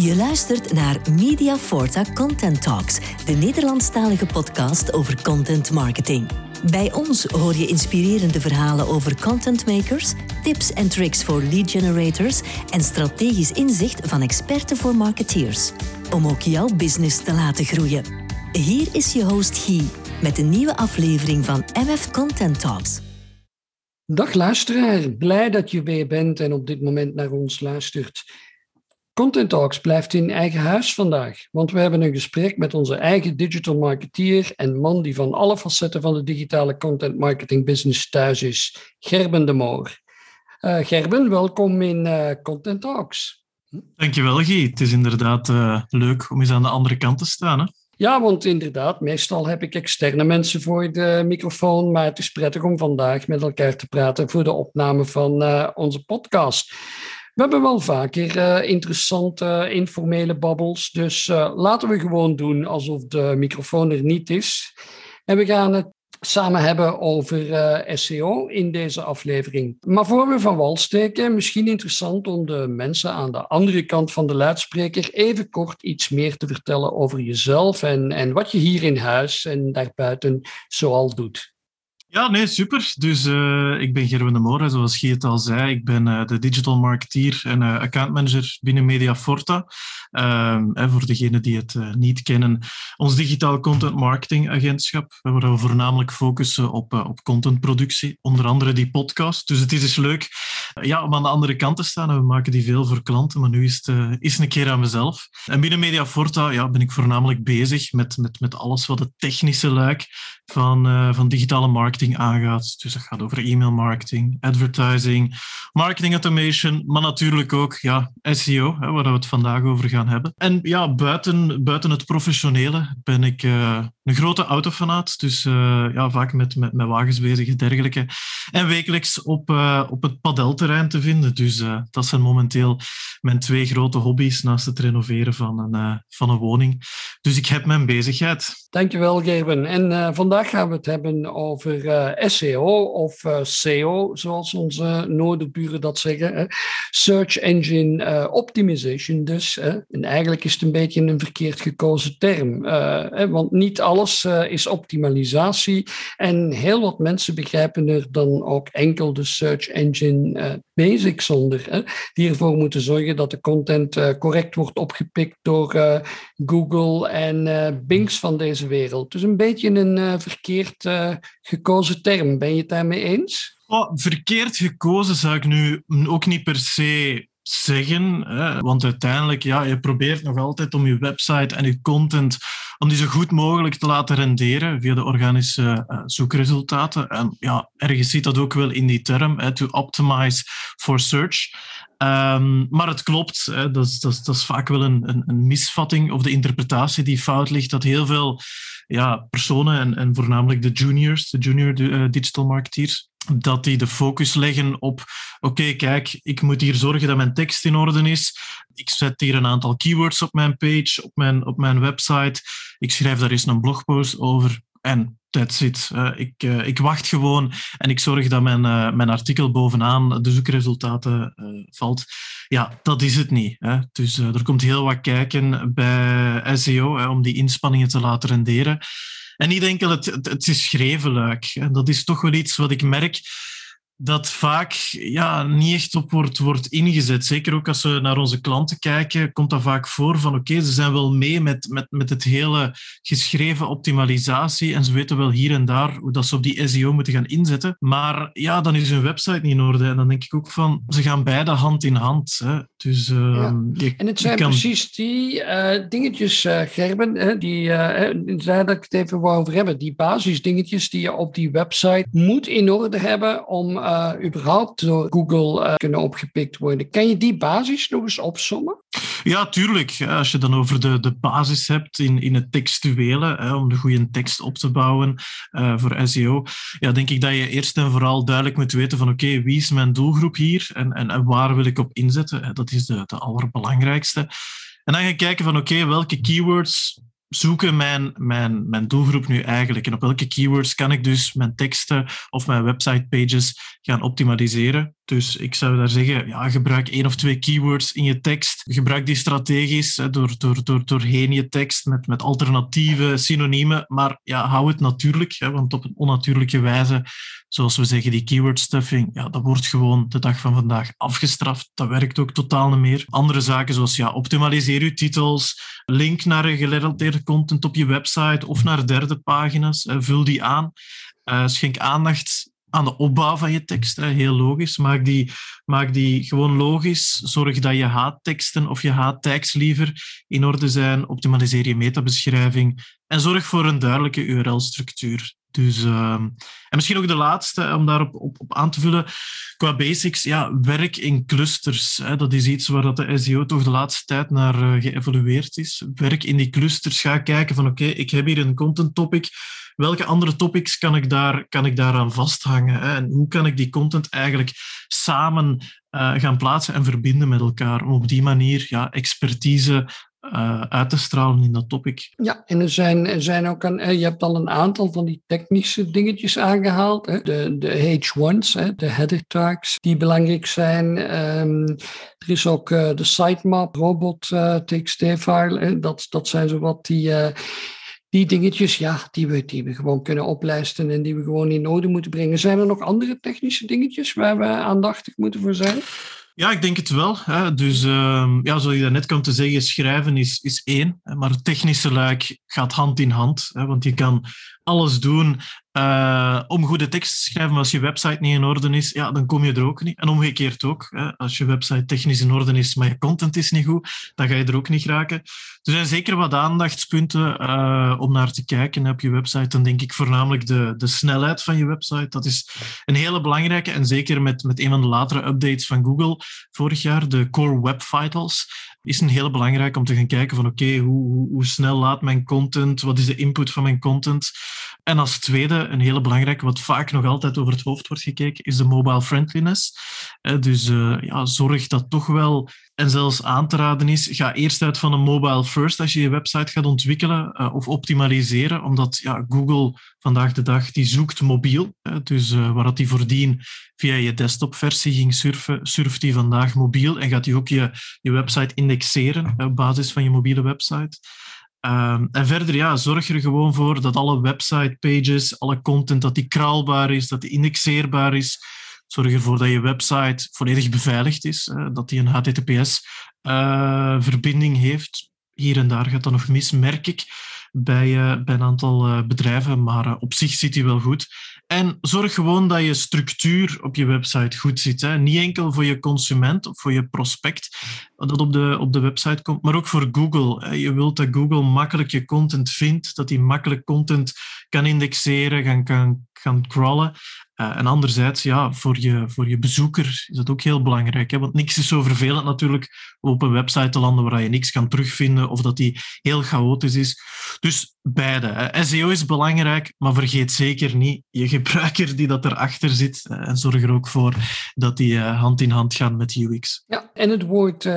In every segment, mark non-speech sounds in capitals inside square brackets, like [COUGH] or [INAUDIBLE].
Je luistert naar Media Forta Content Talks, de Nederlandstalige podcast over content marketing. Bij ons hoor je inspirerende verhalen over content makers, tips en tricks voor lead generators en strategisch inzicht van experten voor marketeers. Om ook jouw business te laten groeien. Hier is je host Guy met een nieuwe aflevering van MF Content Talks. Dag luisteraar, blij dat je weer bent en op dit moment naar ons luistert. Content Talks blijft in eigen huis vandaag, want we hebben een gesprek met onze eigen digital marketeer en man die van alle facetten van de digitale content marketing business thuis is, Gerben de Moor. Uh, Gerben, welkom in uh, Content Talks. Dankjewel Guy, het is inderdaad uh, leuk om eens aan de andere kant te staan. Hè? Ja, want inderdaad, meestal heb ik externe mensen voor de microfoon, maar het is prettig om vandaag met elkaar te praten voor de opname van onze podcast. We hebben wel vaker uh, interessante informele babbels, dus uh, laten we gewoon doen alsof de microfoon er niet is. En we gaan het samen hebben over eh, SEO in deze aflevering. Maar voor we van wal steken, misschien interessant om de mensen aan de andere kant van de luidspreker even kort iets meer te vertellen over jezelf en, en wat je hier in huis en daarbuiten zoal doet. Ja, nee, super. Dus uh, ik ben Gerwin de Moor, zoals het al zei. Ik ben uh, de digital marketeer en uh, accountmanager binnen Mediaforta. Ehm, voor degenen die het niet kennen, ons digitaal content marketing agentschap, waar we voornamelijk focussen op, op contentproductie, onder andere die podcast. Dus het is dus leuk ja, om aan de andere kant te staan. We maken die veel voor klanten, maar nu is het is een keer aan mezelf. En binnen Mediaforta ja, ben ik voornamelijk bezig met, met, met alles wat het technische luik van, van digitale marketing aangaat. Dus dat gaat over e-mail marketing, advertising, marketing automation, maar natuurlijk ook ja, SEO, hè, waar we het vandaag over gaan hebben. En ja, buiten, buiten het professionele ben ik uh, een grote autofanaat, dus ja, vaak met, met, met wagens bezig en dergelijke. En wekelijks op, op het padelterrein te vinden. Dus dat zijn momenteel mijn twee grote hobby's naast het renoveren van een, van een woning. Dus ik heb mijn bezigheid. Dankjewel, Gerben. En vandaag gaan we het hebben over SEO of SEO, zoals onze noorderburen dat zeggen. Hè. Search Engine Optimization dus. En eigenlijk is het een beetje een verkeerd gekozen term. Hè, want niet alles is optimalisatie. En heel wat mensen begrijpen er dan ook enkel de Search Engine basics onder. Hè, die ervoor moeten zorgen dat de content correct wordt opgepikt door Google en Bings van deze wereld. Dus een beetje een verkeerd gekozen term. Ben je het daarmee eens? Oh, verkeerd gekozen zou ik nu ook niet per se zeggen. Hè? Want uiteindelijk, ja, je probeert nog altijd om je website en je content om die zo goed mogelijk te laten renderen via de organische uh, zoekresultaten. En ja, ergens zit dat ook wel in die term, hè, to optimize for search. Um, maar het klopt, hè, dat, is, dat, vaak wel een, een, misvatting of de interpretatie die fout ligt, dat heel veel ja, personen en, en voornamelijk de juniors, de junior uh, digital marketeers, dat die de focus leggen op, oké, kijk, ik moet hier zorgen dat mijn tekst in orde is. Ik zet hier een aantal keywords op mijn page, op mijn, op mijn website. Ik schrijf daar eens een blogpost over. En that's it. Uh, ik, uh, ik wacht gewoon en ik zorg dat mijn, uh, mijn artikel bovenaan de zoekresultaten valt. Ja, dat is het niet. Hè. Dus er komt heel wat kijken bij SEO om die inspanningen te laten renderen. En niet enkel het, het, het is. En dat is toch wel iets wat ik merk dat vaak ja, niet echt op wordt, wordt ingezet. Zeker ook als we naar onze klanten kijken, komt dat vaak voor van oké, ze zijn wel mee met, met, met het hele geschreven optimalisatie en ze weten wel hier en daar hoe dat ze op die SEO moeten gaan inzetten. Maar ja, dan is hun website niet in orde. En dan denk ik ook van, ze gaan beide hand in hand. Hè. Dus, uh, en het zijn precies die uh, dingetjes, uh, Gerben, hè, die, daar dat ik het even wou over hebben, die basisdingetjes die je op die website moet in orde hebben om uh, überhaupt door Google uh, kunnen opgepikt worden. Kan je die basis nog eens opsommen? Ja, tuurlijk. Als je dan over de, de basis hebt in, in het textuele, hè, om de goede tekst op te bouwen uh, voor SEO, ja, denk ik dat je eerst en vooral duidelijk moet weten van oké, wie is mijn doelgroep hier en, en, en, waar wil ik op inzetten? Dat is de, de allerbelangrijkste. En dan ga je kijken van oké, welke keywords zoeken mijn, mijn, mijn doelgroep nu eigenlijk? En op welke keywords kan ik dus mijn teksten of mijn websitepages gaan optimaliseren? Dus ik zou daar zeggen, ja, gebruik één of twee keywords in je tekst. Gebruik die strategisch hè, door, door, door, doorheen je tekst met, met alternatieve synoniemen. Maar ja, hou het natuurlijk, hè, want op een onnatuurlijke wijze, zoals we zeggen, die keyword stuffing, ja, dat wordt gewoon de dag van vandaag afgestraft. Dat werkt ook totaal niet meer. Andere zaken zoals ja, optimaliseer je titels, link naar gerelateerde content op je website of naar derde pagina's, vul die aan. Uh, schenk aandacht aan de opbouw van je tekst. Heel logisch. Maak die, maak die gewoon logisch. Zorg dat je haatteksten of je haattags liever in orde zijn. Optimaliseer je metabeschrijving. En zorg voor een duidelijke URL-structuur. Dus, uh, en misschien ook de laatste, om daarop op, op aan te vullen. Qua basics, ja, werk in clusters. Hè. Dat is iets waar dat de SEO toch de laatste tijd naar uh, geëvolueerd is. Werk in die clusters. Ga kijken van oké, ik heb hier een content topic welke andere topics kan ik, daar, kan ik daaraan vasthangen? Hè? En hoe kan ik die content eigenlijk samen uh, gaan plaatsen en verbinden met elkaar? Om op die manier ja, expertise uh, uit te stralen in dat topic. Ja, en er zijn, er zijn ook een, eh, je hebt al een aantal van die technische dingetjes aangehaald. Hè? De, de H1's, hè? de header tags, die belangrijk zijn. Um, er is ook uh, de sitemap, robot uh, txt-file. Dat, dat zijn zo wat die die dingetjes, ja, die we, die we gewoon kunnen oplijsten en die we gewoon in orde moeten brengen. Zijn er nog andere technische dingetjes waar we aandachtig moeten voor zijn? Ja, ik denk het wel. Hè. Dus uh, ja, zoals je net kwam te zeggen, schrijven is, is één. Maar het technische luik gaat hand in hand. Hè, want je kan alles doen uh, om goede tekst te schrijven, maar als je website niet in orde is, ja, dan kom je er ook niet. En omgekeerd ook. Hè. Als je website technisch in orde is, maar je content is niet goed, dan ga je er ook niet raken. Er zijn zeker wat aandachtspunten uh, om naar te kijken op je website. Dan denk ik voornamelijk de, de snelheid van je website. Dat is een hele belangrijke. En zeker met, met een van de latere updates van Google vorig jaar, de Core Web Vitals is een hele belangrijk om te gaan kijken van oké, hoe, hoe, hoe, snel laat mijn content, wat is de input van mijn content. En als tweede, een hele belangrijke, wat vaak nog altijd over het hoofd wordt gekeken, is de mobile friendliness. Dus uh, ja, zorg dat toch wel en zelfs aan te raden is, ga eerst uit van een mobile first als je je website gaat ontwikkelen uh, of optimaliseren, omdat ja, Google vandaag de dag die zoekt mobiel. Hè, dus uh, waar dat die voordien via je desktopversie ging surfen, surft die vandaag mobiel en gaat die ook je, je website indexeren op basis van je mobiele website. Um, en verder, ja, zorg er gewoon voor dat alle website pages, alle content, dat die kraalbaar is, dat die indexeerbaar is Zorg ervoor dat je website volledig beveiligd is, dat die een HTTPS-verbinding eh, heeft. Hier en daar gaat dat nog mis, merk ik, bij, uh, bij een aantal bedrijven, maar op zich zit die wel goed. En zorg gewoon dat je structuur op je website goed zit. Hè. Niet enkel voor je consument of voor je prospect dat op de, op de website komt, maar ook voor Google. Je wilt dat Google makkelijk je content vindt, dat hij makkelijk content kan indexeren, kan, gaan crawlen. Uh, en anderzijds, ja, voor je, voor je bezoeker is dat ook heel belangrijk. Hè? Want niks is zo vervelend natuurlijk op een website te landen waar je niks kan terugvinden of dat die heel chaotisch is. Dus beide. SEO is belangrijk, maar vergeet zeker niet je gebruiker die dat erachter zit. Uh, en zorg er ook voor dat die uh, hand in hand gaan met UX. Ja, en het woord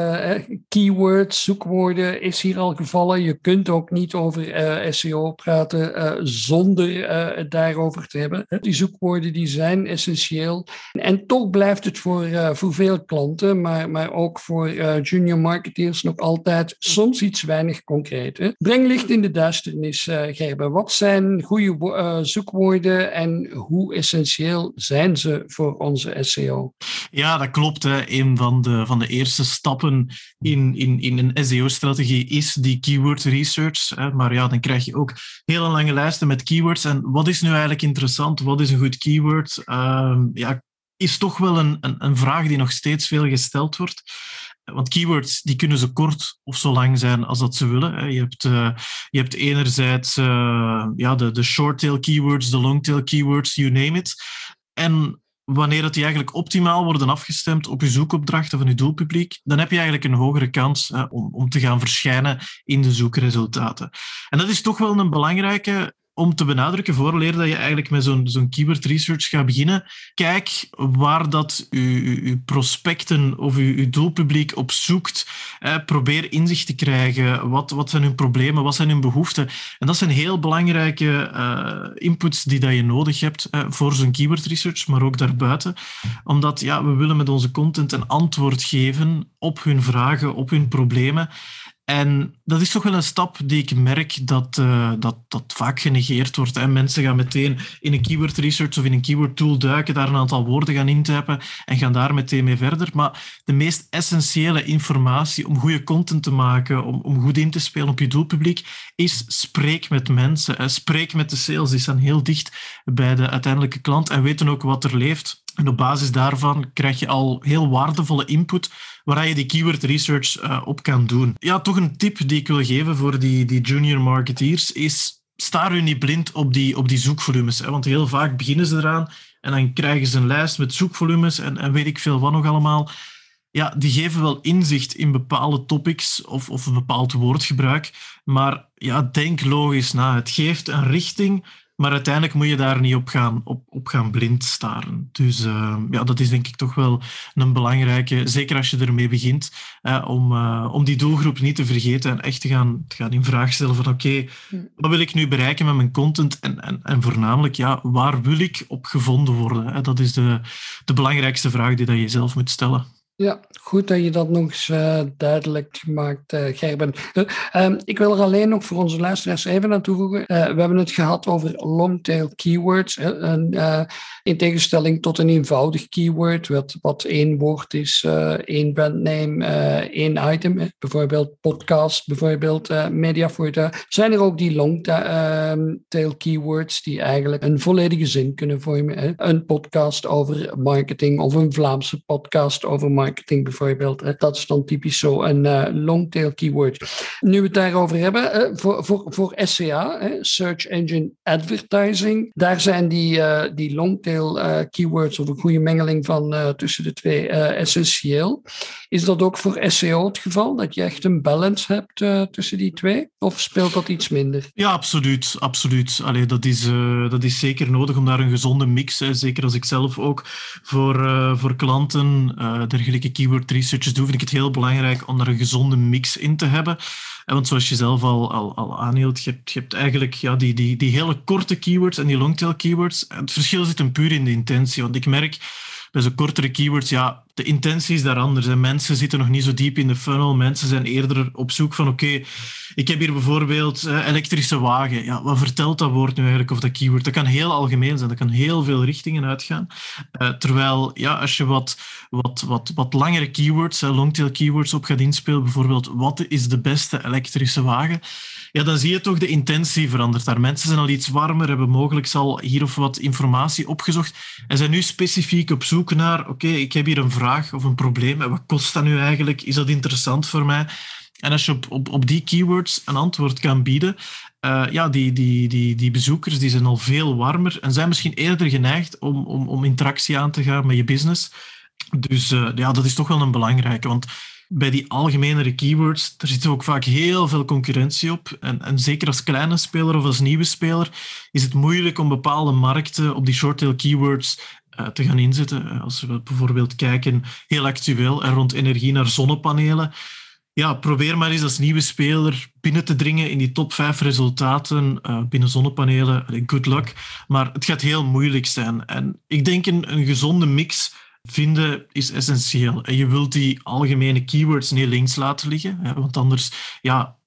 keywords, zoekwoorden is hier al gevallen. Je kunt ook niet over SEO praten zonder het daarover te hebben. Die zoekwoorden die zijn essentieel. En toch blijft het voor, uh, voor veel klanten, maar, maar ook voor uh, junior marketeers nog altijd soms iets weinig concreet. Breng licht in de duisternis, uh, Gerben. Wat zijn goede zoekwoorden en hoe essentieel zijn ze voor onze SEO? Ja, dat klopt. Een van de, van de eerste stappen in, in, in een SEO-strategie is die keyword research. Hè. Maar ja, dan krijg je ook hele lange lijsten met keywords. En wat is nu eigenlijk interessant? Wat is een goed keyword? uh, ja, is toch wel een, een, een, vraag die nog steeds veel gesteld wordt. Want keywords die kunnen zo kort of zo lang zijn als dat ze willen. Je hebt, uh, je hebt enerzijds uh, ja, de, de short-tail keywords, de long-tail keywords, you name it. En wanneer dat die eigenlijk optimaal worden afgestemd op je zoekopdrachten van je doelpubliek, dan heb je eigenlijk een hogere kans om, om te gaan verschijnen in de zoekresultaten. En dat is toch wel een belangrijke om te benadrukken, voorleer dat je eigenlijk met zo'n zo'n keyword research gaat beginnen, kijk waar dat je, prospecten of je, doelpubliek op zoekt. Eh, probeer inzicht te krijgen. Wat, wat zijn hun problemen? Wat zijn hun behoeften? En dat zijn heel belangrijke uh, inputs die dat je nodig hebt uh, voor zo'n keyword research, maar ook daarbuiten. Omdat ja, we willen met onze content een antwoord geven op hun vragen, op hun problemen. En dat is toch wel een stap die ik merk dat, uh, dat, dat vaak genegeerd wordt. Hè. Mensen gaan meteen in een keyword research of in een keyword tool duiken, daar een aantal woorden gaan intypen en gaan daar meteen mee verder. Maar de meest essentiële informatie om goede content te maken, om, om goed in te spelen op je doelpubliek, is spreek met mensen. Spreek met de sales. Die staan heel dicht bij de uiteindelijke klant en weten ook wat er leeft. En op basis daarvan krijg je al heel waardevolle input waar je die keyword research uh, op kan doen. Ja, toch een tip die ik wil geven voor die, die junior marketeers is sta u niet blind op die, op die zoekvolumes. Hè? Want heel vaak beginnen ze eraan en dan krijgen ze een lijst met zoekvolumes en, en weet ik veel wat nog allemaal. Ja, die geven wel inzicht in bepaalde topics of, of een bepaald woordgebruik. Maar ja, denk logisch na. Het geeft een richting, maar uiteindelijk moet je daar niet op gaan, op, op gaan blind staren. Dus uh, ja, dat is denk ik toch wel een belangrijke, zeker als je ermee begint, uh, om, uh, om die doelgroep niet te vergeten en echt te gaan, te gaan in vraag stellen van oké, okay, wat wil ik nu bereiken met mijn content en, en, en voornamelijk, ja, waar wil ik op gevonden worden? Dat is de, de belangrijkste vraag die dat je zelf moet stellen. Ja, goed dat je dat nog eens uh, duidelijk gemaakt, uh, Gerben. Uh, ik wil er alleen nog voor onze luisteraars even aan toevoegen. we hebben het gehad over long-tail keywords. in tegenstelling tot een eenvoudig keyword, wat, wat één woord is, één brandname, één item. bijvoorbeeld podcast, bijvoorbeeld media voor de. Zijn er ook die long-tail keywords die eigenlijk een volledige zin kunnen vormen? Een podcast over marketing of een Vlaamse podcast over marketing marketing bijvoorbeeld. Dat is dan typisch zo een uh, long-tail keyword. Nu we het daarover hebben, uh, voor, voor, voor SEA, Search Engine Advertising, daar zijn die, uh, die long-tail keywords of een goede mengeling van tussen de twee essentieel. Is dat ook voor SEO het geval, dat je echt een balance hebt tussen die twee? Of speelt dat iets minder? Ja, absoluut. absoluut. Allee, dat, is, dat is zeker nodig om daar een gezonde mix, zeker als ik zelf ook voor, voor klanten dergelijke keyword researches doe, vind ik het heel belangrijk om daar een gezonde mix in te hebben. Want zoals je zelf al, al, al aanhield, je hebt, je hebt eigenlijk ja, die, die, die hele korte keywords en die longtail keywords. Het verschil zit hem puur in de intentie. Want ik merk bij zo'n kortere keywords, ja, de intentie is daar anders. En mensen zitten nog niet zo diep in de funnel. Mensen zijn eerder op zoek van, oké, ik heb hier bijvoorbeeld elektrische wagen. Ja, wat vertelt dat woord nu eigenlijk of dat keyword? Dat kan heel algemeen zijn. Dat kan heel veel richtingen uitgaan. Uh, terwijl, ja, als je wat, wat, wat, wat langere keywords, uh, longtail keywords op gaat inspelen, bijvoorbeeld, wat is de beste elektrische wagen? Ja, dan zie je toch de intentie verandert daar. Mensen zijn al iets warmer, hebben mogelijk al hier of wat informatie opgezocht en zijn nu specifiek op zoek naar, oké, ik heb hier een vraag of een probleem. Wat kost dat nu eigenlijk? Is dat interessant voor mij? En als je op, op, op die keywords een antwoord kan bieden, uh, ja, die, die, die, die bezoekers die zijn al veel warmer en zijn misschien eerder geneigd om, om, om interactie aan te gaan met je business. Dus uh, ja, dat is toch wel een belangrijke. Want bij die algemenere keywords, daar zit ook vaak heel veel concurrentie op. En, en zeker als kleine speler of als nieuwe speler is het moeilijk om bepaalde markten op die short-tail keywords uh, te gaan inzetten. Als we bijvoorbeeld kijken, heel actueel, en rond energie naar zonnepanelen. Ja, probeer maar eens als nieuwe speler binnen te dringen in die top 5 resultaten binnen zonnepanelen. Good luck. Maar het gaat heel moeilijk zijn. En ik denk een, een gezonde mix vinden is essentieel. En je wilt die algemene keywords niet links laten liggen, hè, want anders ja,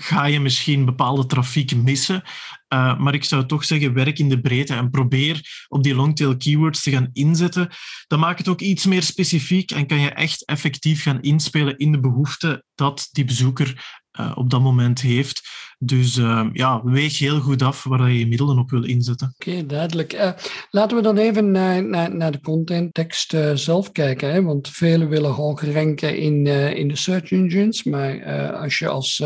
ga je misschien bepaalde trafiek missen. Uh, maar ik zou toch zeggen, werk in de breedte en probeer op die longtail keywords te gaan inzetten. Dan maakt het ook iets meer specifiek en kan je echt effectief gaan inspelen in de behoefte dat die bezoeker uh, op dat moment heeft. Dus uh, ja, weeg heel goed af waar je je middelen op wil inzetten. Oké, duidelijk. Uh, laten we dan even naar, naar, naar de contenttekst zelf kijken. Hè? Want velen willen hoger ranken in, in de search engines. Maar als je als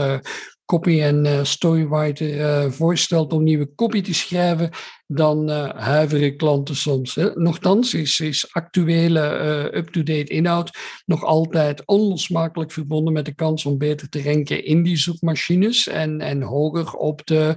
copy- en storywriter voorstelt om nieuwe copy te schrijven, dan huiveren klanten soms. Hè. Nochtans is, is actuele up-to-date inhoud nog altijd onlosmakelijk verbonden met de kans om beter te ranken in die zoekmachines en, en hoger op de,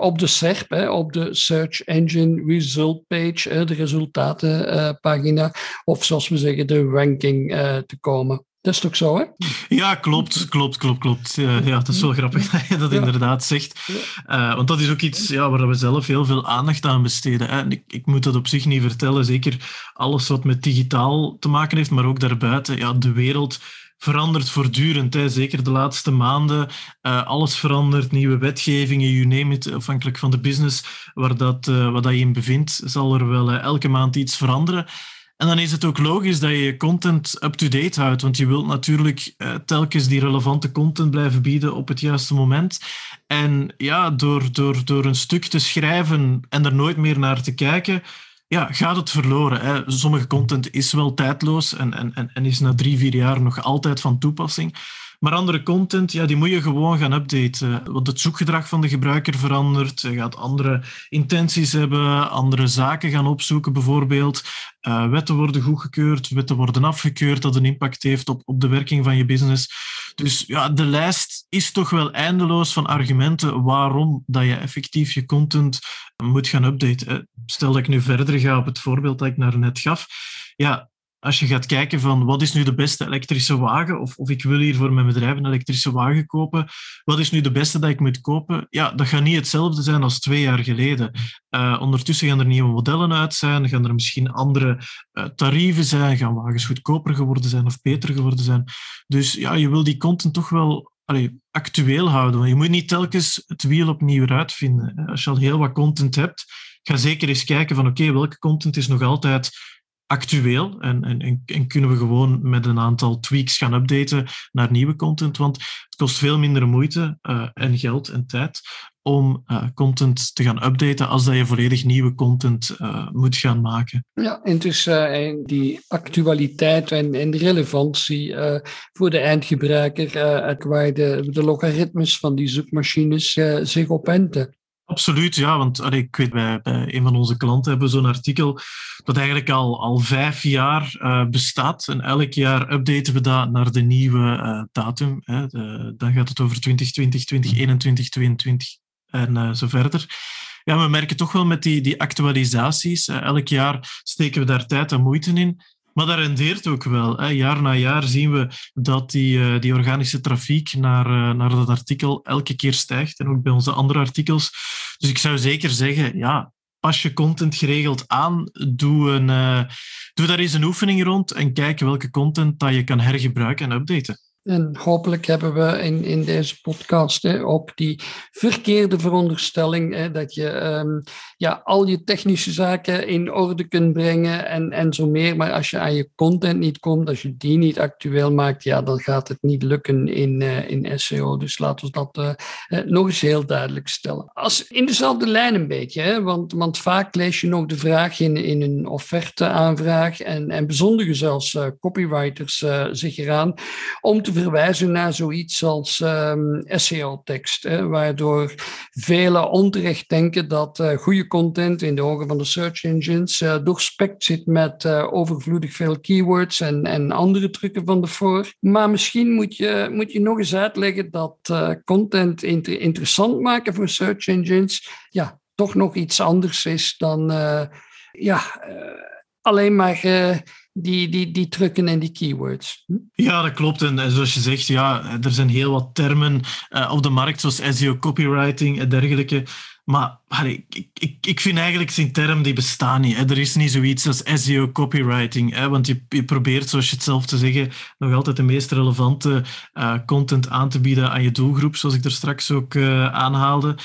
op de SERP, hè, op de Search Engine Result Page, de resultatenpagina, of zoals we zeggen, de ranking te komen. Dat is toch zo, hè? Ja, klopt, klopt, klopt, klopt. Ja, ja dat is wel grappig [LAUGHS] dat je dat inderdaad zegt. Uh, want dat is ook iets ja, waar we zelf heel veel aandacht aan besteden. Hè. Ik, ik, moet dat op zich niet vertellen. Zeker alles wat met digitaal te maken heeft, maar ook daarbuiten. Ja, de wereld verandert voortdurend. Hè. Zeker de laatste maanden. Uh, alles verandert, nieuwe wetgevingen, you name it. Afhankelijk van de business waar, dat, uh, waar dat je in bevindt, zal er wel elke maand iets veranderen. En dan is het ook logisch dat je je content up-to-date houdt, want je wilt natuurlijk uh, telkens die relevante content blijven bieden op het juiste moment. En ja, door, door, door een stuk te schrijven en er nooit meer naar te kijken, ja, gaat het verloren. Hè. Sommige content is wel tijdloos en, en, en is na drie, vier jaar nog altijd van toepassing. Maar andere content, ja, die moet je gewoon gaan updaten. Want het zoekgedrag van de gebruiker verandert. Je gaat andere intenties hebben, andere zaken gaan opzoeken bijvoorbeeld. Uh, wetten worden goedgekeurd, wetten worden afgekeurd, dat een impact heeft op, op de werking van je business. Dus ja, de lijst is toch wel eindeloos van argumenten waarom dat je effectief je content moet gaan updaten. Stel dat ik nu verder ga op het voorbeeld dat ik naar net gaf. Ja, als je gaat kijken van wat is nu de beste elektrische wagen, of, of ik wil hier voor mijn bedrijf een elektrische wagen kopen, wat is nu de beste dat ik moet kopen? Ja, dat gaat niet hetzelfde zijn als twee jaar geleden. Uh, ondertussen gaan er nieuwe modellen uit zijn, gaan er misschien andere uh, tarieven zijn, gaan wagens goedkoper geworden zijn of beter geworden zijn. Dus ja, je wil die content toch wel actueel houden. Je moet niet telkens het wiel opnieuw uitvinden. Als je al heel wat content hebt, ga zeker eens kijken van oké, welke content is nog altijd actueel en, en, en, kunnen we gewoon met een aantal tweaks gaan updaten naar nieuwe content. Want het kost veel minder moeite uh, en geld en tijd om uh, content te gaan updaten als dat je volledig nieuwe content uh, moet gaan maken. Ja, en dus die actualiteit en, en de relevantie voor de eindgebruiker, waar de, de logaritmes van die zoekmachines zich op enten. Absoluut, ja. Want allee, ik weet, bij, bij een van onze klanten hebben we zo'n artikel dat eigenlijk al, al vijf jaar uh, bestaat. En elk jaar updaten we dat naar de nieuwe uh, datum. Hè. De, dan gaat het over 2020, 2021, 2022 en uh, zo verder. Ja, we merken toch wel met die, die actualisaties. elk jaar steken we daar tijd en moeite in. Maar dat rendeert ook wel. Hè. Jaar na jaar zien we dat die, uh, die organische trafiek naar, uh, naar dat artikel elke keer stijgt. En ook bij onze andere artikels. Dus ik zou zeker zeggen, ja, pas je content geregeld aan. Doe, een, uh, doe daar eens een oefening rond en kijk welke content dat je kan hergebruiken en updaten. En hopelijk hebben we in, in deze podcast hè, ook die verkeerde veronderstelling hè, dat je um, ja, al je technische zaken in orde kunt brengen en, en zo meer. Maar als je aan je content niet komt, als je die niet actueel maakt, ja, dan gaat het niet lukken in, uh, in SEO. Dus laten we dat uh, nog eens heel duidelijk stellen. Als, in dezelfde lijn een beetje, hè, want, want vaak lees je nog de vraag in, in een offerteaanvraag en, en bezondigen zelfs uh, copywriters zich eraan om te verwijzen naar zoiets als ehm, SEO-tekst, waardoor velen onterecht denken dat uh, goede content in de ogen van de search engines uh, doorspekt zit met uh, overvloedig veel keywords en, en andere trucken van de voor. Maar misschien moet je, moet je nog eens uitleggen dat content inter interessant maken voor search engines ja, toch nog iets anders is dan ja, alleen maar die, die, die trucken en die keywords. Hm? Ja, dat klopt. En, zoals je zegt, ja, er zijn heel wat termen uh, op de markt, zoals SEO copywriting en dergelijke. Maar allee, ik, ik, ik vind eigenlijk die term die bestaan niet. Er is niet zoiets als SEO copywriting. Want je, je probeert, zoals je het zelf te zeggen, nog altijd de meest relevante uh, content aan te bieden aan je doelgroep, zoals ik er straks ook uh, aanhaalde.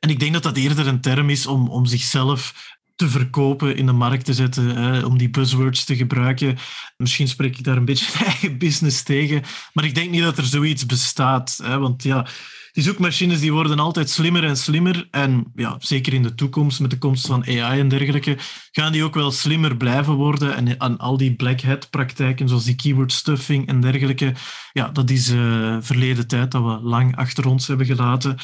En ik denk dat dat eerder een term is om, om zichzelf te verkopen, in de markt te zetten, hè, om die buzzwords te gebruiken. Misschien spreek ik daar een beetje [LAUGHS] eigen business tegen, maar ik denk niet dat er zoiets bestaat. Hè, want ja, die zoekmachines die worden altijd slimmer en slimmer. En ja, zeker in de toekomst, met de komst van AI en dergelijke, gaan die ook wel slimmer blijven worden. En aan al die black hat praktijken, zoals die keyword stuffing en dergelijke, ja, dat is uh, verleden tijd dat we lang achter ons hebben gelaten.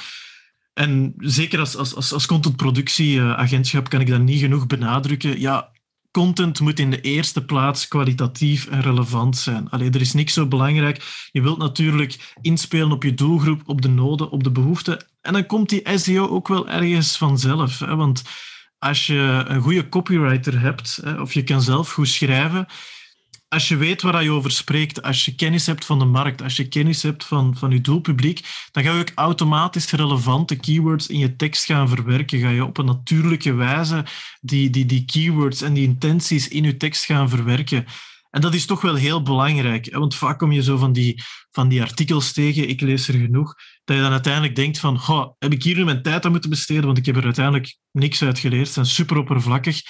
En zeker als, als, als contentproductieagentschap kan ik dat niet genoeg benadrukken. Ja, content moet in de eerste plaats kwalitatief en relevant zijn. Allee, er is niks zo belangrijk. Je wilt natuurlijk inspelen op je doelgroep, op de noden, op de behoeften. En dan komt die SEO ook wel ergens vanzelf. Hè? Want als je een goede copywriter hebt, of je kan zelf goed schrijven, als je weet waar je over spreekt, als je kennis hebt van de markt, als je kennis hebt van, van je doelpubliek, dan ga je ook automatisch relevante keywords in je tekst gaan verwerken. Ga je op een natuurlijke wijze die, die, die keywords en die intenties in je tekst gaan verwerken. En dat is toch wel heel belangrijk, want vaak kom je zo van die, van die artikels tegen, ik lees er genoeg, dat je dan uiteindelijk denkt van, heb ik hier nu mijn tijd aan moeten besteden, want ik heb er uiteindelijk niks uit geleerd, ze zijn super oppervlakkig.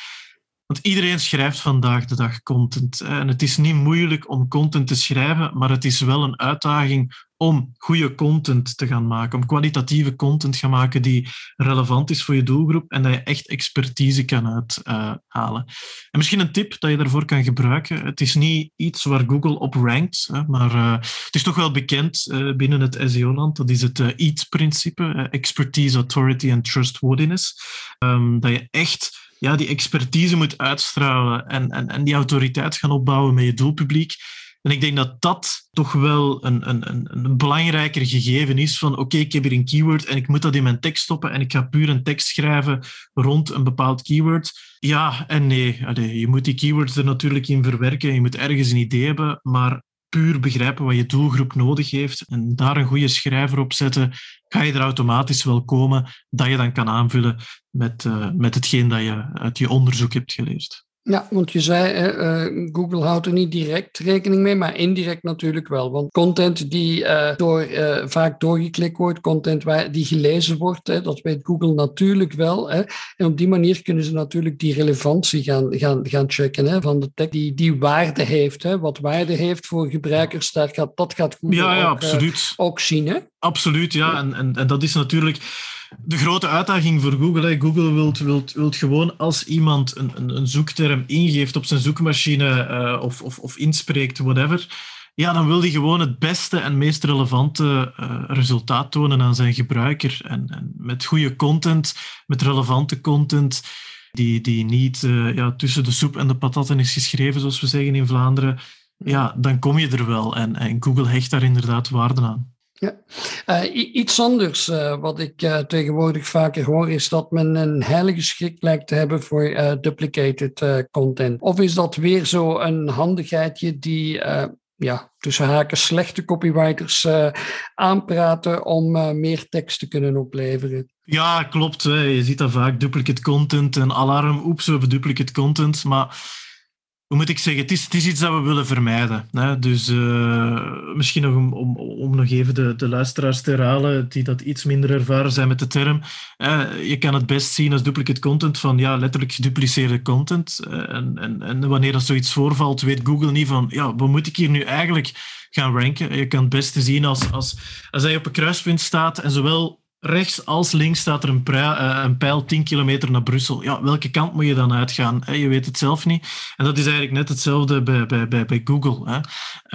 Want iedereen schrijft vandaag de dag content. En het is niet moeilijk om content te schrijven, maar het is wel een uitdaging om goede content te gaan maken, om kwalitatieve content te gaan maken die relevant is voor je doelgroep en dat je echt expertise kan uithalen. en misschien een tip dat je daarvoor kan gebruiken. Het is niet iets waar Google op rankt, maar uh, het is toch wel bekend uh, binnen het SEO-land. Dat is het uh, EAT-principe, Expertise, Authority and Trustworthiness. Um, dat je echt ja, die expertise moet uitstralen en, en, en die autoriteit gaan opbouwen met je doelpubliek. En ik denk dat dat toch wel een, een, een, belangrijker gegeven is van oké, ik heb hier een keyword en ik moet dat in mijn tekst stoppen en ik ga puur een tekst schrijven rond een bepaald keyword. Ja en nee. Allee, je moet die keywords er natuurlijk in verwerken, je moet ergens een idee hebben, maar puur begrijpen wat je doelgroep nodig heeft en daar een goede schrijver op zetten, ga je er automatisch wel komen dat je dan kan aanvullen met, uh, met hetgeen dat je uit je onderzoek hebt geleerd. Ja, want je zei, uh, Google houdt er niet direct rekening mee, maar indirect natuurlijk wel. Want content die uh, door, uh, vaak doorgeklikt wordt, content waar, die gelezen wordt, hè, dat weet Google natuurlijk wel. Hè. En op die manier kunnen ze natuurlijk die relevantie gaan, gaan, gaan checken hè, van de tekst, die, die waarde heeft. Hè. Wat waarde heeft voor gebruikers, dat gaat, dat gaat Google ja, ja, ook, absoluut. ook zien. Hè. Absoluut, ja. En, en, en dat is natuurlijk de grote uitdaging voor Google. Google wilt, wilt, wilt gewoon als iemand een, een, een zoekterm ingeeft op zijn zoekmachine uh, of, of, of inspreekt, whatever. Ja, dan wil hij gewoon het beste en meest relevante uh, resultaat tonen aan zijn gebruiker. En, en, met goede content, met relevante content, die, die niet uh, ja, tussen de soep en de patatten is geschreven, zoals we zeggen in Vlaanderen. Ja, dan kom je er wel. En, en Google hecht daar inderdaad waarde aan. Ja. Uh, iets anders uh, wat ik uh, tegenwoordig vaker hoor, is dat men een heilige schrik lijkt te hebben voor duplicated content. Of is dat weer zo een handigheidje die ja, tussen haken slechte copywriters aanpraten om meer tekst te kunnen opleveren? Ja, klopt. Hè. Je ziet dat vaak, duplicate content en alarm, oeps, we duplicate content. Maar hoe moet ik zeggen, het is, is iets dat we willen vermijden. Hè? Dus uh, misschien nog om, om, om nog even de, de luisteraars te herhalen die dat iets minder ervaren zijn met de term. Uh, je kan het best zien als duplicate content van ja, letterlijk gedupliceerde content. Uh, en, en, en wanneer dat zoiets voorvalt, weet Google niet van ja, wat moet ik hier nu eigenlijk gaan ranken? Je kan het beste zien als, als, als hij op een kruispunt staat en zowel rechts als links staat er een, uh, een, pijl 10 kilometer naar Brussel. Ja, welke kant moet je dan uitgaan? Je weet het zelf niet. En dat is eigenlijk net hetzelfde bij, bij, bij, bij Google. Hè?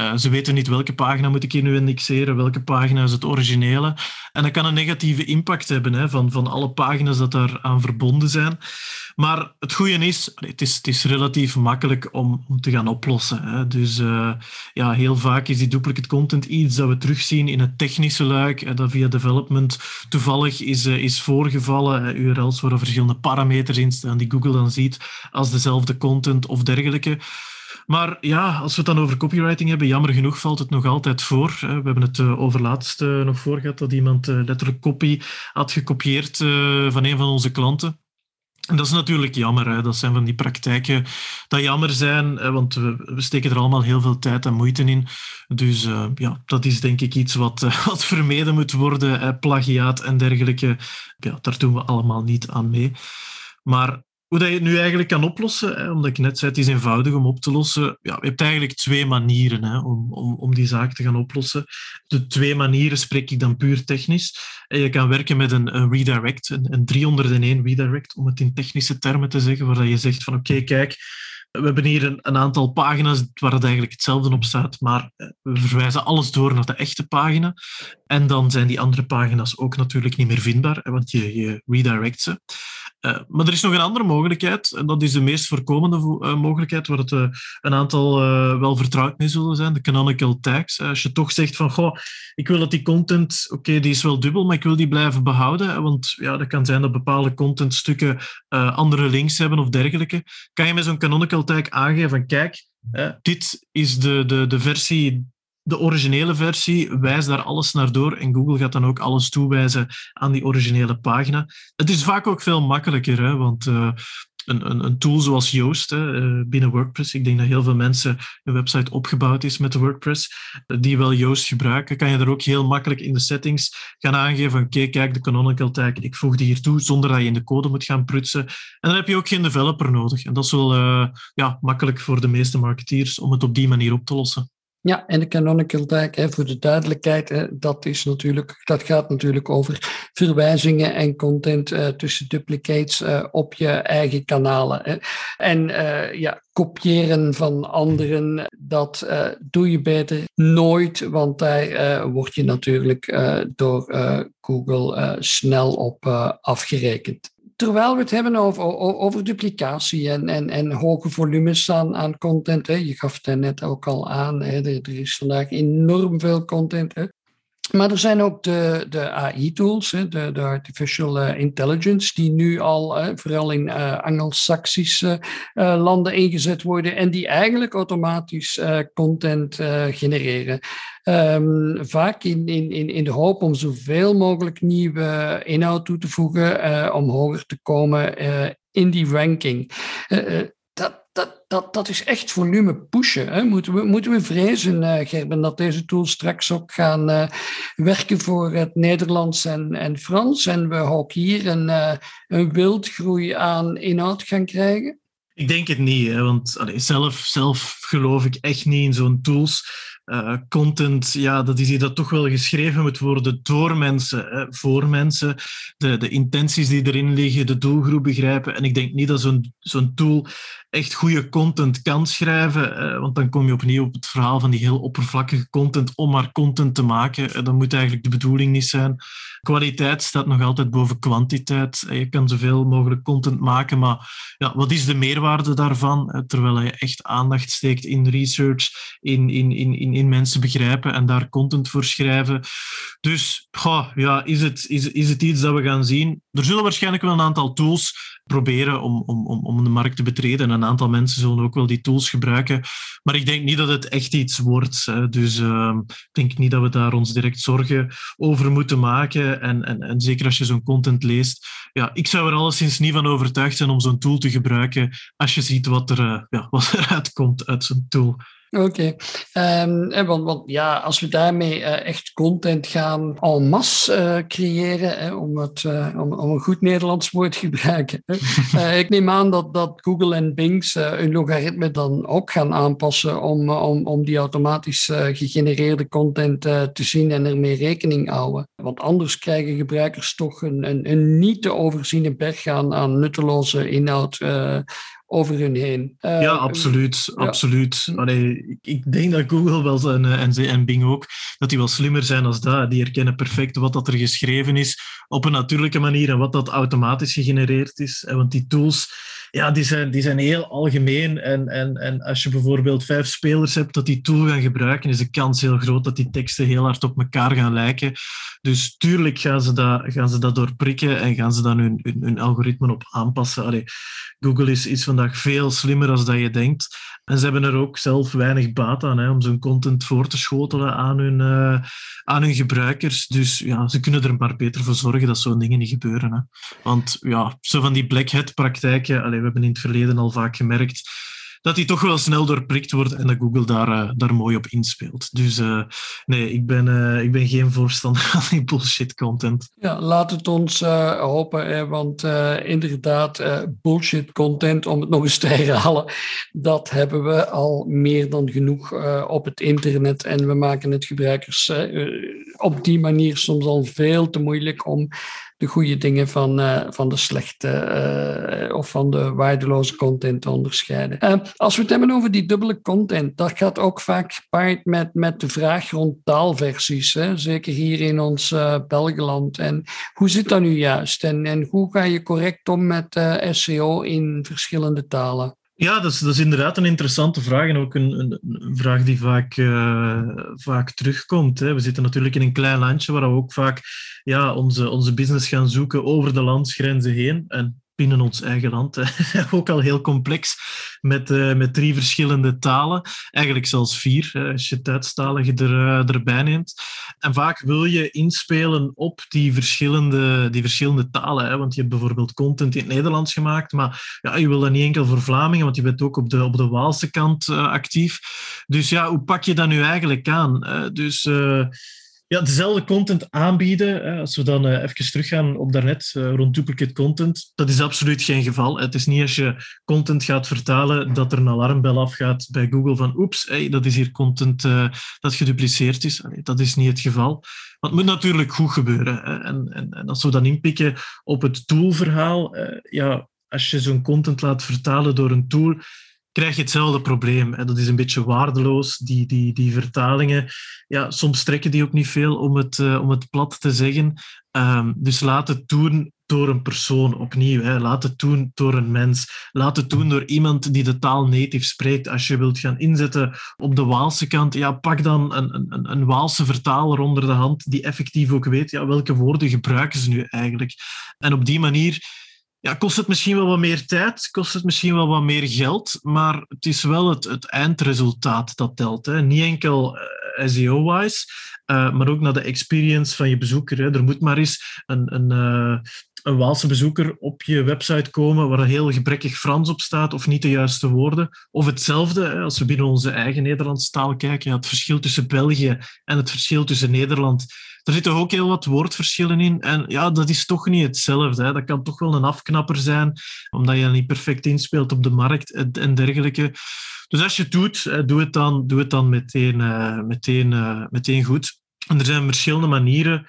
Uh, ze weten niet welke pagina moet ik hier nu indexeren, welke pagina is het originele. En dat kan een negatieve impact hebben hè, van, van alle pagina's dat daar aan verbonden zijn. Maar het goede is, het is, het is relatief makkelijk om, om te gaan oplossen. Hè. Dus uh, ja, heel vaak is die duplicate content iets dat we terugzien in het technische luik, en dat via development toevallig is, uh, is voorgevallen. URL's waar verschillende parameters in staan die Google dan ziet als dezelfde content of dergelijke. Maar ja, als we het dan over copywriting hebben, jammer genoeg valt het nog altijd voor. We hebben het eh, over laatst nog voor gehad dat iemand letterlijk copy had gekopieerd van een van onze klanten. Dat is natuurlijk jammer. Dat zijn van die praktijken dat jammer zijn, want we, we, steken er allemaal heel veel tijd en moeite in. Dus uh, ja, dat is denk ik iets wat, uh, [LAUGHS] wat vermeden moet worden. Plagiaat en dergelijke, ja, daar doen we allemaal niet aan mee. Maar hoe dat je het nu eigenlijk kan oplossen, hè, omdat ik net zei, het is eenvoudig om op te lossen. Ja, je hebt eigenlijk twee manieren hè, om, om, om die zaak te gaan oplossen. De twee manieren spreek ik dan puur technisch. En je kan werken met een, een redirect, een, een 301 redirect, om het in technische termen te zeggen, waar je zegt van oké, kijk, we hebben hier een, een, aantal pagina's waar het eigenlijk hetzelfde op staat, maar eh, we verwijzen alles door naar de echte pagina. En dan zijn die andere pagina's ook natuurlijk niet meer vindbaar, want je, je redirect ze. Uh, maar er is nog een andere mogelijkheid, en dat is de meest voorkomende uh, mogelijkheid, waar het uh, een aantal wel vertrouwd mee zullen zijn, de canonical tags. als je toch zegt van, goh, ik wil dat die content, oké, die is wel dubbel, maar ik wil die blijven behouden, want ja, dat kan zijn dat bepaalde contentstukken andere links hebben of dergelijke. Kan je met zo'n canonical tag aangeven van, kijk, dit is de, de, de versie de originele versie, wijst daar alles naar door en Google gaat dan ook alles toewijzen aan die originele pagina. Het is vaak ook veel makkelijker, hè, want uh, een, een, een, tool zoals Yoast hè, uh, binnen WordPress, ik denk dat heel veel mensen een website opgebouwd is met WordPress, die wel Yoast gebruiken, kan je er ook heel makkelijk in de settings gaan aangeven oké, kijk, de canonical tag, ik voeg die hier toe, zonder dat je in de code moet gaan prutsen. En dan heb je ook geen developer nodig. En dat is wel ja, makkelijk voor de meeste marketeers om het op die manier op te lossen. Ja, en de canonical tag, hè, voor de duidelijkheid, hè, dat, is natuurlijk, dat gaat natuurlijk over verwijzingen en content uh, tussen duplicates uh, op je eigen kanalen. Hè. En uh, ja, kopiëren van anderen, dat doe je beter nooit, want daar word je natuurlijk door Google snel op afgerekend terwijl we het hebben over, over duplicatie en, en, en hoge volumes aan, aan content, hè, je gaf het net ook al aan, hè, er, is vandaag enorm veel content. Hè. Maar er zijn ook de, de AI-tools, de, de artificial eh, intelligence, die nu al vooral in Anglo-Saxische uh, landen ingezet worden en die eigenlijk automatisch content genereren. Um, vaak in, in, in de hoop om zoveel mogelijk nieuwe inhoud toe te voegen om hoger te komen in die ranking dat, dat, dat is echt volume pushen. Hè. Moeten, we, moeten we vrezen, uh, Gerben, dat deze tools straks ook gaan uh, werken voor het Nederlands en, en Frans en we ook hier een, uh, een wildgroei aan inhoud gaan krijgen? Ik denk het niet, hè, want zelf, zelf geloof ik echt niet in zo'n tools. Content, ja, dat is hier dat toch wel geschreven moet worden door mensen, voor mensen. De, de intenties die erin liggen, de doelgroep begrijpen. En ik denk niet dat zo'n zo'n tool echt goede content kan schrijven, uh, want dan kom je opnieuw op het verhaal van die heel oppervlakkige content om maar content te maken. Uh, dat moet eigenlijk de bedoeling niet zijn. Kwaliteit staat nog altijd boven kwantiteit. Je kan zoveel mogelijk content maken, maar ja, wat is de meerwaarde daarvan? Terwijl je echt aandacht steekt in research, in, in, in in, mensen begrijpen en daar content voor schrijven. Dus ja, is, het, is, is het iets dat we gaan zien? Er zullen waarschijnlijk wel een aantal tools proberen om, om, om de markt te betreden. En een aantal mensen zullen ook wel die tools gebruiken. Maar ik denk niet dat het echt iets wordt. Dus uh, ik denk niet dat we daar ons direct zorgen over moeten maken. En, en, en zeker als je zo'n content leest. Ja, ik zou er alleszins niet van overtuigd zijn om zo'n tool te gebruiken als je ziet wat, er, uh, ja, [LAUGHS] wat eruit komt uit zo'n tool. Oké, okay. um, ehm, want, want, ja, als we daarmee uh, echt content gaan en masse uh, creëren, hè, om, het, uh, om, om, een goed Nederlands woord te gebruiken. [LAUGHS] ik neem aan dat, dat Google en Bing hun logaritme dan ook gaan aanpassen om, om, om die automatisch gegenereerde content te zien en ermee rekening houden. Want anders krijgen gebruikers toch een, een, een niet te overziene berg aan, aan nutteloze inhoud over hun heen. ja, ehm, absoluut. absoluut. Allee, ik, denk dat Google wel zijn, eh, en, en Bing ook, dat die wel slimmer zijn als dat. Die herkennen perfect wat dat er geschreven is op een natuurlijke manier en wat dat automatisch gegenereerd is. Want die tools ja, die zijn, die zijn heel algemeen. En, en, en als je bijvoorbeeld vijf spelers hebt dat die tool gaan gebruiken, is de kans heel groot dat die teksten heel hard op elkaar gaan lijken. Dus tuurlijk gaan ze dat, gaan ze dat doorprikken en gaan ze dan hun, hun, hun algoritmen op aanpassen. Allee, Google is, is vandaag veel slimmer dan dat je denkt. En ze hebben er ook zelf weinig baat aan hè, om zo'n content voor te schotelen aan hun, uh, aan hun gebruikers. Dus ja, ze kunnen er maar beter voor zorgen dat zo'n dingen niet gebeuren. Hè. Want ja, zo van die black hat praktijken, we hebben in het verleden al vaak gemerkt dat die toch wel snel doorprikt wordt en dat Google daar, uh, daar mooi op inspeelt. Dus uh, nee, ik ben, uh, ik ben geen voorstander [LAUGHS] van die bullshit content. Ja, laat het ons hopen, hè, want inderdaad, bullshit content, om het nog eens te [LAUGHS] herhalen, dat hebben we al meer dan genoeg op het internet. En we maken het gebruikers op die manier soms al veel te moeilijk om de goede dingen van, uh, van de slechte uh, of van de waardeloze content te onderscheiden. Uh, als we het hebben over die dubbele content, dat gaat ook vaak gepaard met, met de vraag rond taalversies. Hè? Zeker hier in ons Belgeland. En hoe zit dat nu juist? En, en hoe ga je correct om met SEO in verschillende talen? Ja, dat is, inderdaad een interessante vraag en ook een, een, vraag die vaak, uh, vaak terugkomt. Hè. We zitten natuurlijk in een klein landje waar we ook vaak ja, onze, onze business gaan zoeken over de landsgrenzen heen. En binnen ons eigen land. [LAUGHS] ook al heel complex, met, uh, met drie verschillende talen. Eigenlijk zelfs vier, als je Duitsstalige er, uh, erbij neemt. En vaak wil je inspelen op die verschillende, die verschillende talen. Hè? Want je hebt bijvoorbeeld content in het Nederlands gemaakt, maar ja, je wil dat niet enkel voor Vlamingen, want je bent ook op de, op de Waalse kant uh, actief. Dus ja, hoe pak je dat nu eigenlijk aan? dus ja, dezelfde content aanbieden. Als we dan even teruggaan op daarnet rond duplicate content, dat is absoluut geen geval. Het is niet als je content gaat vertalen dat er een alarmbel afgaat bij Google van oeps, hey, dat is hier content dat gedupliceerd is. Dat is niet het geval. Maar het moet natuurlijk goed gebeuren. En, en, en als we dan inpikken op het toolverhaal, ja, als je zo'n content laat vertalen door een tool, krijg je hetzelfde probleem. En dat is een beetje waardeloos, die, die, die vertalingen. Ja, soms trekken die ook niet veel om het, uh, om het plat te zeggen. Um, dus laat het doen door een persoon opnieuw. Hè. Laat het doen door een mens. Laat het doen door iemand die de taal native spreekt. Als je wilt gaan inzetten op de Waalse kant, ja, pak dan een, een, een Waalse vertaler onder de hand die effectief ook weet ja, welke woorden gebruiken ze nu eigenlijk. En op die manier ja, kost het misschien wel wat meer tijd, kost het misschien wel wat meer geld, maar het is wel het, het eindresultaat dat telt. Hè. Niet enkel uh, SEO-wise, uh, maar ook naar de experience van je bezoeker. Hè. Er moet maar eens een, een, uh, een Waalse bezoeker op je website komen waar heel gebrekkig Frans op staat of niet de juiste woorden. Of hetzelfde, als we binnen onze eigen Nederlandse taal kijken, ja, het verschil tussen België en het verschil tussen Nederland er zitten ook heel wat woordverschillen in. En ja, dat is toch niet hetzelfde. Hè. Dat kan toch wel een afknapper zijn, omdat je niet perfect inspeelt op de markt en dergelijke. Dus als je het doet, doe het dan, doe het dan meteen, uh, meteen, uh, meteen goed. En er zijn verschillende manieren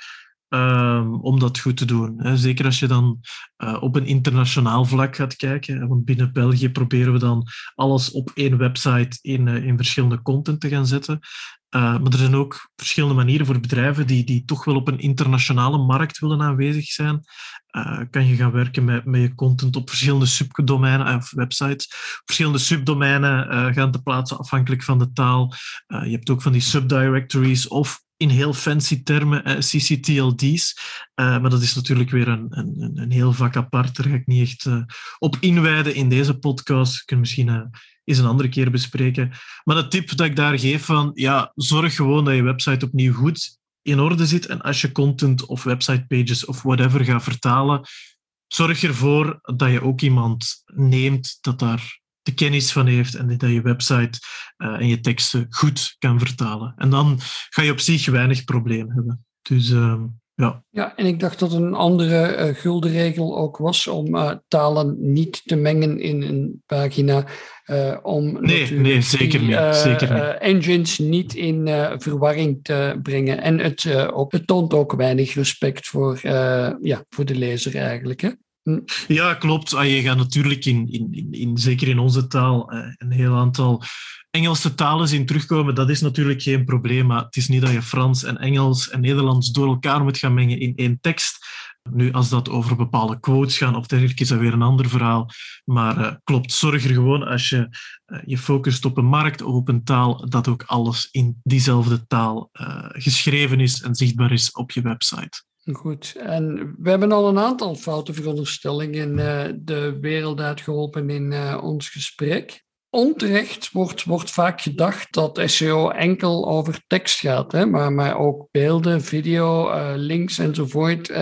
um, om dat goed te doen. Hè. Zeker als je dan uh, op een internationaal vlak gaat kijken. Want binnen België proberen we dan alles op één website in, in verschillende content te gaan zetten. Uh, maar er zijn ook verschillende manieren voor bedrijven die, die toch wel op een internationale markt willen aanwezig zijn. Kan je gaan werken met, met je content op verschillende subdomeinen of websites, verschillende subdomeinen gaan te plaatsen afhankelijk van de taal. je hebt ook van die subdirectories of in heel fancy termen CCTLD's. maar dat is natuurlijk weer een, een, een heel vak apart. Daar ga ik niet echt op inwijden in deze podcast. Kunnen misschien eens een andere keer bespreken. Maar de tip dat ik daar geef van, ja, zorg gewoon dat je website opnieuw goed in orde zit. En als je content of websitepages of whatever gaat vertalen, zorg ervoor dat je ook iemand neemt dat daar de kennis van heeft en dat je website uh, en je teksten goed kan vertalen. En dan ga je op zich weinig probleem hebben. Dus uh, ja. ja, en ik dacht dat een andere uh, gulden regel ook was om uh, talen niet te mengen in een pagina. Uh, om nee, nee, zeker die, niet. Zeker niet. engines niet in verwarring te brengen. En het, ook, het toont ook weinig respect voor, ja, voor de lezer eigenlijk. Hè? Ja, klopt. Ah, je gaat natuurlijk in, in, in, zeker in onze taal, een heel aantal Engelse talen zien terugkomen, dat is natuurlijk geen probleem. Maar het is niet dat je Frans en Engels en Nederlands door elkaar moet gaan mengen in één tekst. Nu, als dat over bepaalde quotes gaat of dergelijke, is dat weer een ander verhaal. Maar uh, klopt, zorg er gewoon als je uh, je focust op een markt of op een taal, dat ook alles in diezelfde taal geschreven is en zichtbaar is op je website. Goed, en we hebben al een aantal foute veronderstellingen de wereld uitgeholpen in ons gesprek onterecht wordt, wordt vaak gedacht dat SEO enkel over tekst gaat, hè, maar, maar ook beelden, video, uh, links enzovoort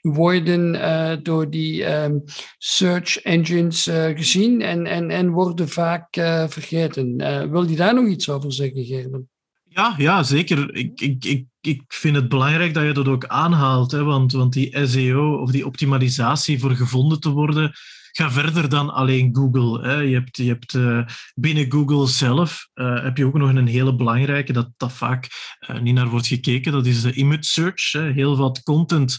worden door die um, search engines gezien en, en, en worden vaak vergeten. wil je daar nog iets over zeggen, Gerben? Ja, ja zeker. Ik, ik, ik, ik vind het belangrijk dat je dat ook aanhaalt. Hè, want, want die SEO of die optimalisatie voor gevonden te worden, ga verder dan alleen Google. Hè. Je hebt, je hebt uh, binnen Google zelf uh, heb je ook nog een hele belangrijke, dat, dat vaak uh, niet naar wordt gekeken, dat is de image search. Hè. Heel wat content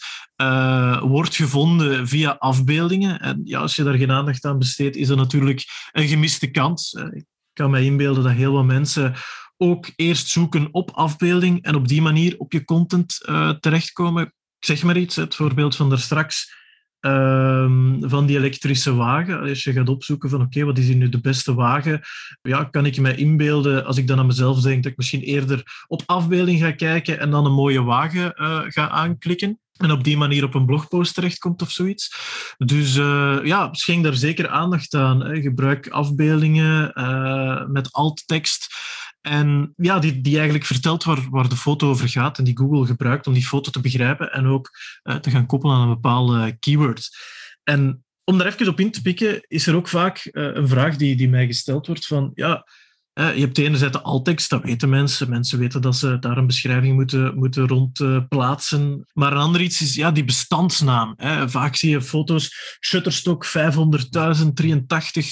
wordt gevonden via afbeeldingen. En ja, als je daar geen aandacht aan besteedt, is dat natuurlijk een gemiste kans. Ik kan me inbeelden dat heel wat mensen ook eerst zoeken op afbeelding en op die manier op je content terechtkomen. Ik zeg maar iets, het voorbeeld van daar straks Ehm, van die elektrische wagen. Als je gaat opzoeken van oké, wat is hier nu de beste wagen? Ja, kan ik me inbeelden, als ik dan aan mezelf denk, dat ik misschien eerder op afbeelding ga kijken en dan een mooie wagen uh, ga aanklikken. En op die manier op een blogpost terechtkomt of zoiets. Dus uh, ja, schenk daar zeker aandacht aan. Hè. Gebruik afbeeldingen met alt-tekst. En ja, die, die eigenlijk vertelt waar, waar de foto over gaat en die Google gebruikt om die foto te begrijpen en ook uh, te gaan koppelen aan een bepaalde keyword. En om daar even op in te pikken, is er ook vaak uh, een vraag die, die mij gesteld wordt van, ja, je hebt enerzijds de alt-tekst, dat weten mensen. Mensen weten dat ze daar een beschrijving moeten, moeten rond uh, plaatsen. Maar een ander iets is ja, die bestandsnaam. Vaak zie je foto's Shutterstock 500.083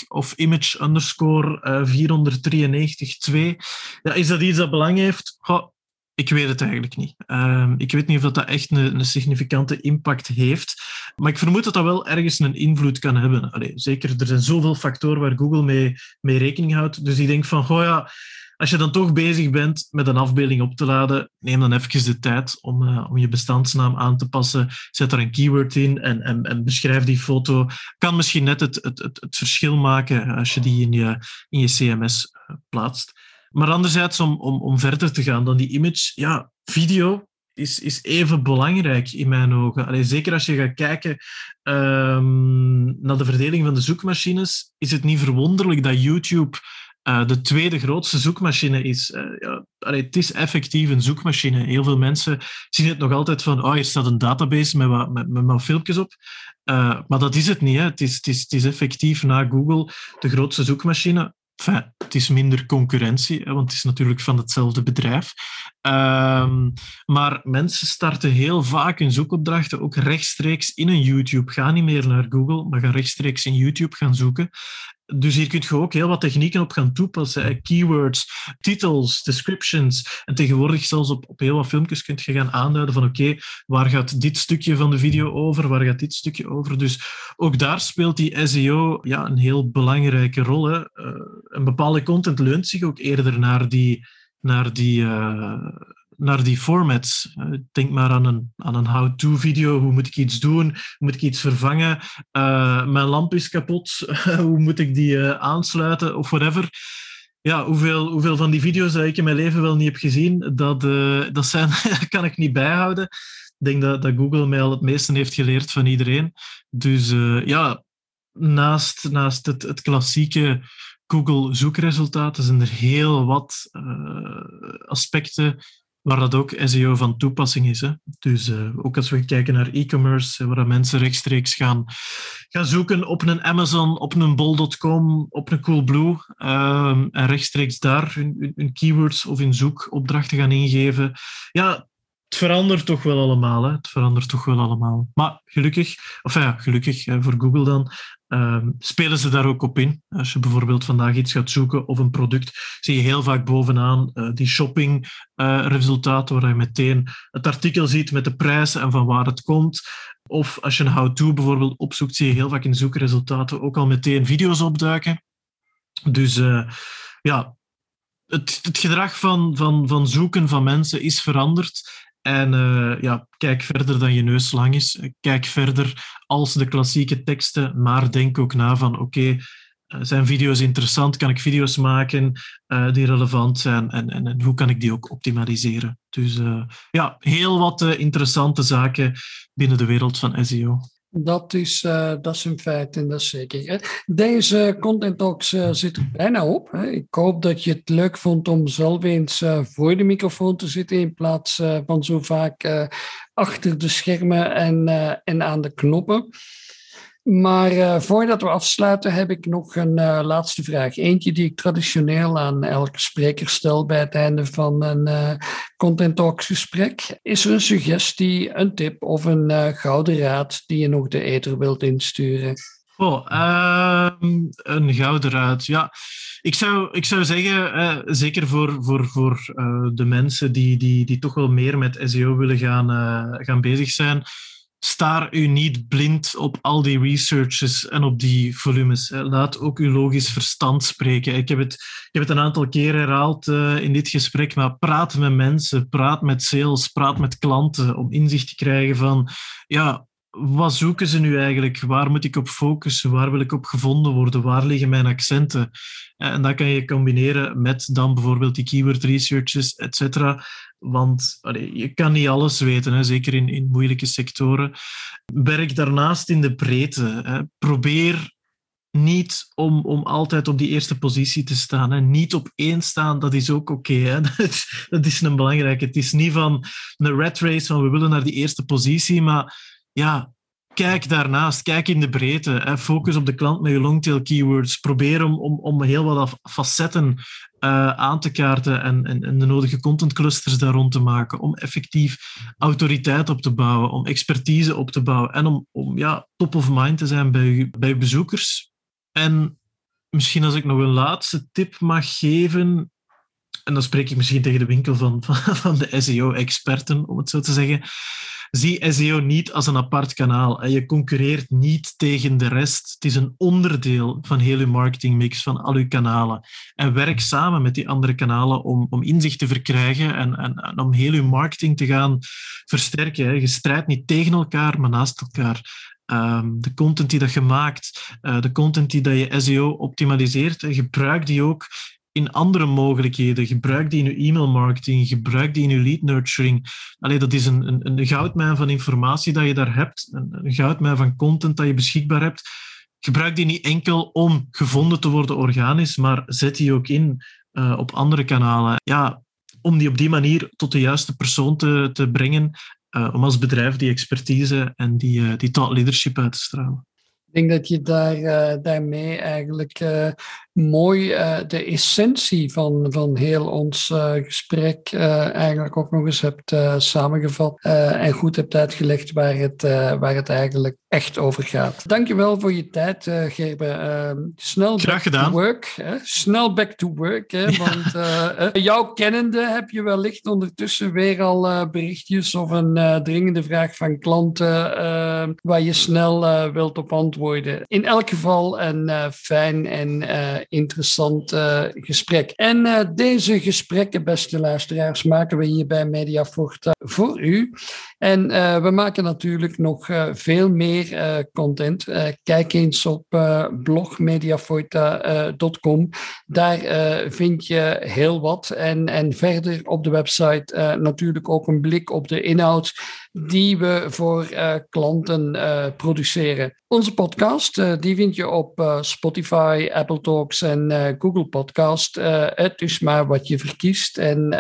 of image underscore uh, 493.2. Ja, is dat iets dat belang heeft? Goh, ik weet het eigenlijk niet. Uh, ik weet niet of dat, echt een, een, significante impact heeft. Maar ik vermoed dat dat wel ergens een invloed kan hebben. Allee, zeker, er zijn zoveel factoren waar Google mee, mee rekening houdt. Dus ik denk van, goh ja, als je dan toch bezig bent met een afbeelding op te laden, neem dan even de tijd om, uh, om je bestandsnaam aan te passen. Zet er een keyword in en, en, en beschrijf die foto. Kan misschien net het, het, het, het verschil maken als je die in je, in je CMS uh, plaatst. Maar anderzijds, om, om, om verder te gaan dan die image, ja, video is, is even belangrijk in mijn ogen. Allee, zeker als je gaat kijken um, naar de verdeling van de zoekmachines, is het niet verwonderlijk dat YouTube uh, de tweede grootste zoekmachine is. Uh, ja, het is effectief een zoekmachine. Heel veel mensen zien het nog altijd van, oh, hier staat een database met wat, met, met wat filmpjes op. Uh, maar dat is het niet. Hè. Het, is, het, is, het is effectief na Google de grootste zoekmachine. Enfin, het is minder concurrentie, want het is natuurlijk van hetzelfde bedrijf. Um, maar mensen starten heel vaak hun zoekopdrachten ook rechtstreeks in een YouTube. Ga niet meer naar Google, maar ga rechtstreeks in YouTube gaan zoeken. Dus hier kun je ook heel wat technieken op gaan toepassen. Keywords, titels, descriptions. En tegenwoordig zelfs op, op heel wat filmpjes kun je gaan aanduiden van oké, okay, waar gaat dit stukje van de video over? Waar gaat dit stukje over? Dus ook daar speelt die SEO ja, een heel belangrijke rol. Hè. Uh, een bepaalde content leunt zich ook eerder naar die, naar die uh, naar die formats. Eh, denk maar aan een, aan een how-to-video. Hoe moet ik iets doen? Moet ik iets vervangen? Uh, mijn lamp is kapot. [LAUGHS] hoe moet ik die uh, aansluiten? Of whatever. Ja, hoeveel, hoeveel van die video's dat ik in mijn leven wel niet heb gezien, dat, dat zijn, [LAUGHS] kan ik niet bijhouden. Ik denk dat, dat Google mij al het meeste heeft geleerd van iedereen. Dus ja, naast, naast het, het klassieke Google zoekresultaten zijn er heel wat aspecten waar dat ook SEO van toepassing is. Hè. Dus uh, ook als we kijken naar e-commerce, waar mensen rechtstreeks gaan, gaan zoeken op een Amazon, op een bol.com, op een Coolblue uh, en rechtstreeks daar hun, hun, keywords of hun zoekopdrachten gaan ingeven. Ja, het verandert toch wel allemaal. Hè. Het verandert toch wel allemaal. Maar gelukkig, of ja, gelukkig voor Google dan, uh, spelen ze daar ook op in. Als je bijvoorbeeld vandaag iets gaat zoeken of een product, zie je heel vaak bovenaan uh, die shoppingresultaten, uh, waar je meteen het artikel ziet met de prijs en van waar het komt. Of als je een how-to bijvoorbeeld opzoekt, zie je heel vaak in zoekresultaten ook al meteen video's opduiken. Dus uh, ja, het, het gedrag van, van, van zoeken van mensen is veranderd. En uh, ja, kijk verder dan je neus lang is. Kijk verder als de klassieke teksten, maar denk ook na van oké, uh, zijn video's interessant? Kan ik video's maken uh, die relevant zijn? En, en, en, hoe kan ik die ook optimaliseren? Dus ja, heel wat interessante zaken binnen de wereld van SEO. Dat is, uh, dat is een feit en dat is zeker. Deze Content Talks uh, zit er bijna op. Hè. Ik hoop dat je het leuk vond om zelf eens voor de microfoon te zitten in plaats van zo vaak achter de schermen en, en aan de knoppen. Maar uh, voordat we afsluiten heb ik nog een uh, laatste vraag. Eentje die ik traditioneel aan elke spreker stel bij het einde van een uh, Content Talks gesprek. Is er een suggestie, een tip of een gouden raad die je nog de ether wilt insturen? Oh, ehm, een gouden raad. Ja, ik zou, ik zou zeggen, zeker voor, voor, voor de mensen die, die, die toch wel meer met SEO willen gaan, gaan bezig zijn staar u niet blind op al die researches en op die volumes. Laat ook uw logisch verstand spreken. Ik heb het, ik heb het een aantal keren herhaald uh, in dit gesprek, maar praat met mensen, praat met sales, praat met klanten om inzicht te krijgen van, ja, wat zoeken ze nu eigenlijk? Waar moet ik op focussen? Waar wil ik op gevonden worden? Waar liggen mijn accenten? En dat kan je combineren met dan bijvoorbeeld die keyword researches, et cetera. Want je kan niet alles weten, hè, zeker in, in moeilijke sectoren. Werk daarnaast in de breedte. Hè. Probeer niet om, om altijd op die eerste positie te staan. Hè. Niet op één staan, dat is ook oké. Okay, [LAUGHS] dat is een belangrijke. Het is niet van een red race, van we willen naar die eerste positie, maar ja, kijk daarnaast, kijk in de breedte. Hè. Focus op de klant met je longtail keywords. Probeer om, om, om heel wat facetten uh, aan te kaarten en, en, de nodige contentclusters daar rond te maken. Om effectief autoriteit op te bouwen, om expertise op te bouwen en om, om ja, top of mind te zijn bij, bij bezoekers. En misschien als ik nog een laatste tip mag geven, en dan spreek ik misschien tegen de winkel van, van, [LAUGHS] van de SEO-experten, om het zo te zeggen zie SEO niet als een apart kanaal. Je concurreert niet tegen de rest. Het is een onderdeel van heel je marketingmix, van al je kanalen. En werk samen met die andere kanalen om, om inzicht te verkrijgen en, en, om heel je marketing te gaan versterken. Je strijdt niet tegen elkaar, maar naast elkaar. Ehm, de content die dat je maakt, uh, de content die dat je SEO optimaliseert, gebruik die ook in andere mogelijkheden. Gebruik die in je e-mailmarketing, gebruik die in je lead nurturing. Allee, dat is een, een, een goudmijn van informatie dat je daar hebt, een, goudmijn van content dat je beschikbaar hebt. Gebruik die niet enkel om gevonden te worden organisch, maar zet die ook in uh, op andere kanalen. Ja, om die op die manier tot de juiste persoon te, te brengen, uh, om als bedrijf die expertise en die, uh, die thought leadership uit te stralen. Ik denk dat je daar, uh, daarmee eigenlijk uh, mooi uh, de essentie van, van heel ons gesprek eigenlijk ook nog eens hebt samengevat en goed hebt uitgelegd waar het, waar het eigenlijk echt over gaat. Dankjewel voor je tijd, Gerben. Ehm, snel Graag gedaan. to work. Hè? Snel back to work. Hè? Want jouw kennende heb je wellicht ondertussen weer al berichtjes of een dringende vraag van klanten waar je snel wilt op antwoorden in elk geval een uh, fijn en uh, interessant uh, gesprek. En deze gesprekken, beste luisteraars, maken we hier bij Mediafort voor u. En we maken natuurlijk nog veel meer content. kijk eens op blog mediaforta.com. Daar vind je heel wat. En, en verder op de website natuurlijk ook een blik op de inhoud die we voor klanten produceren. Onze podcast uh, die vind je op Spotify, Apple Talks en Google Podcast. het is maar wat je verkiest. En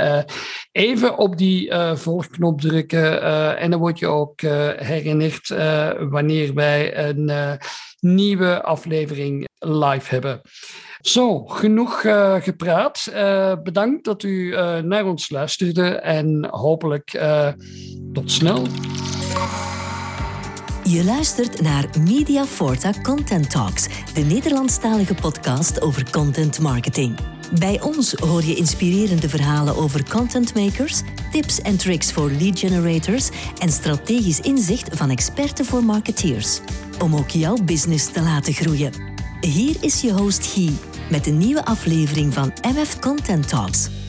even op die volgknop drukken en dan word je ook herinnerd wanneer wij een nieuwe aflevering live hebben. Zo, genoeg gepraat. bedankt dat u naar ons luisterde en hopelijk tot snel. Je luistert naar Media Forta Content Talks, de Nederlandstalige podcast over content marketing. Bij ons hoor je inspirerende verhalen over contentmakers, tips en tricks voor lead generators en strategisch inzicht van experten voor marketeers. Om ook jouw business te laten groeien. Hier is je host Guy met een nieuwe aflevering van MF Content Talks.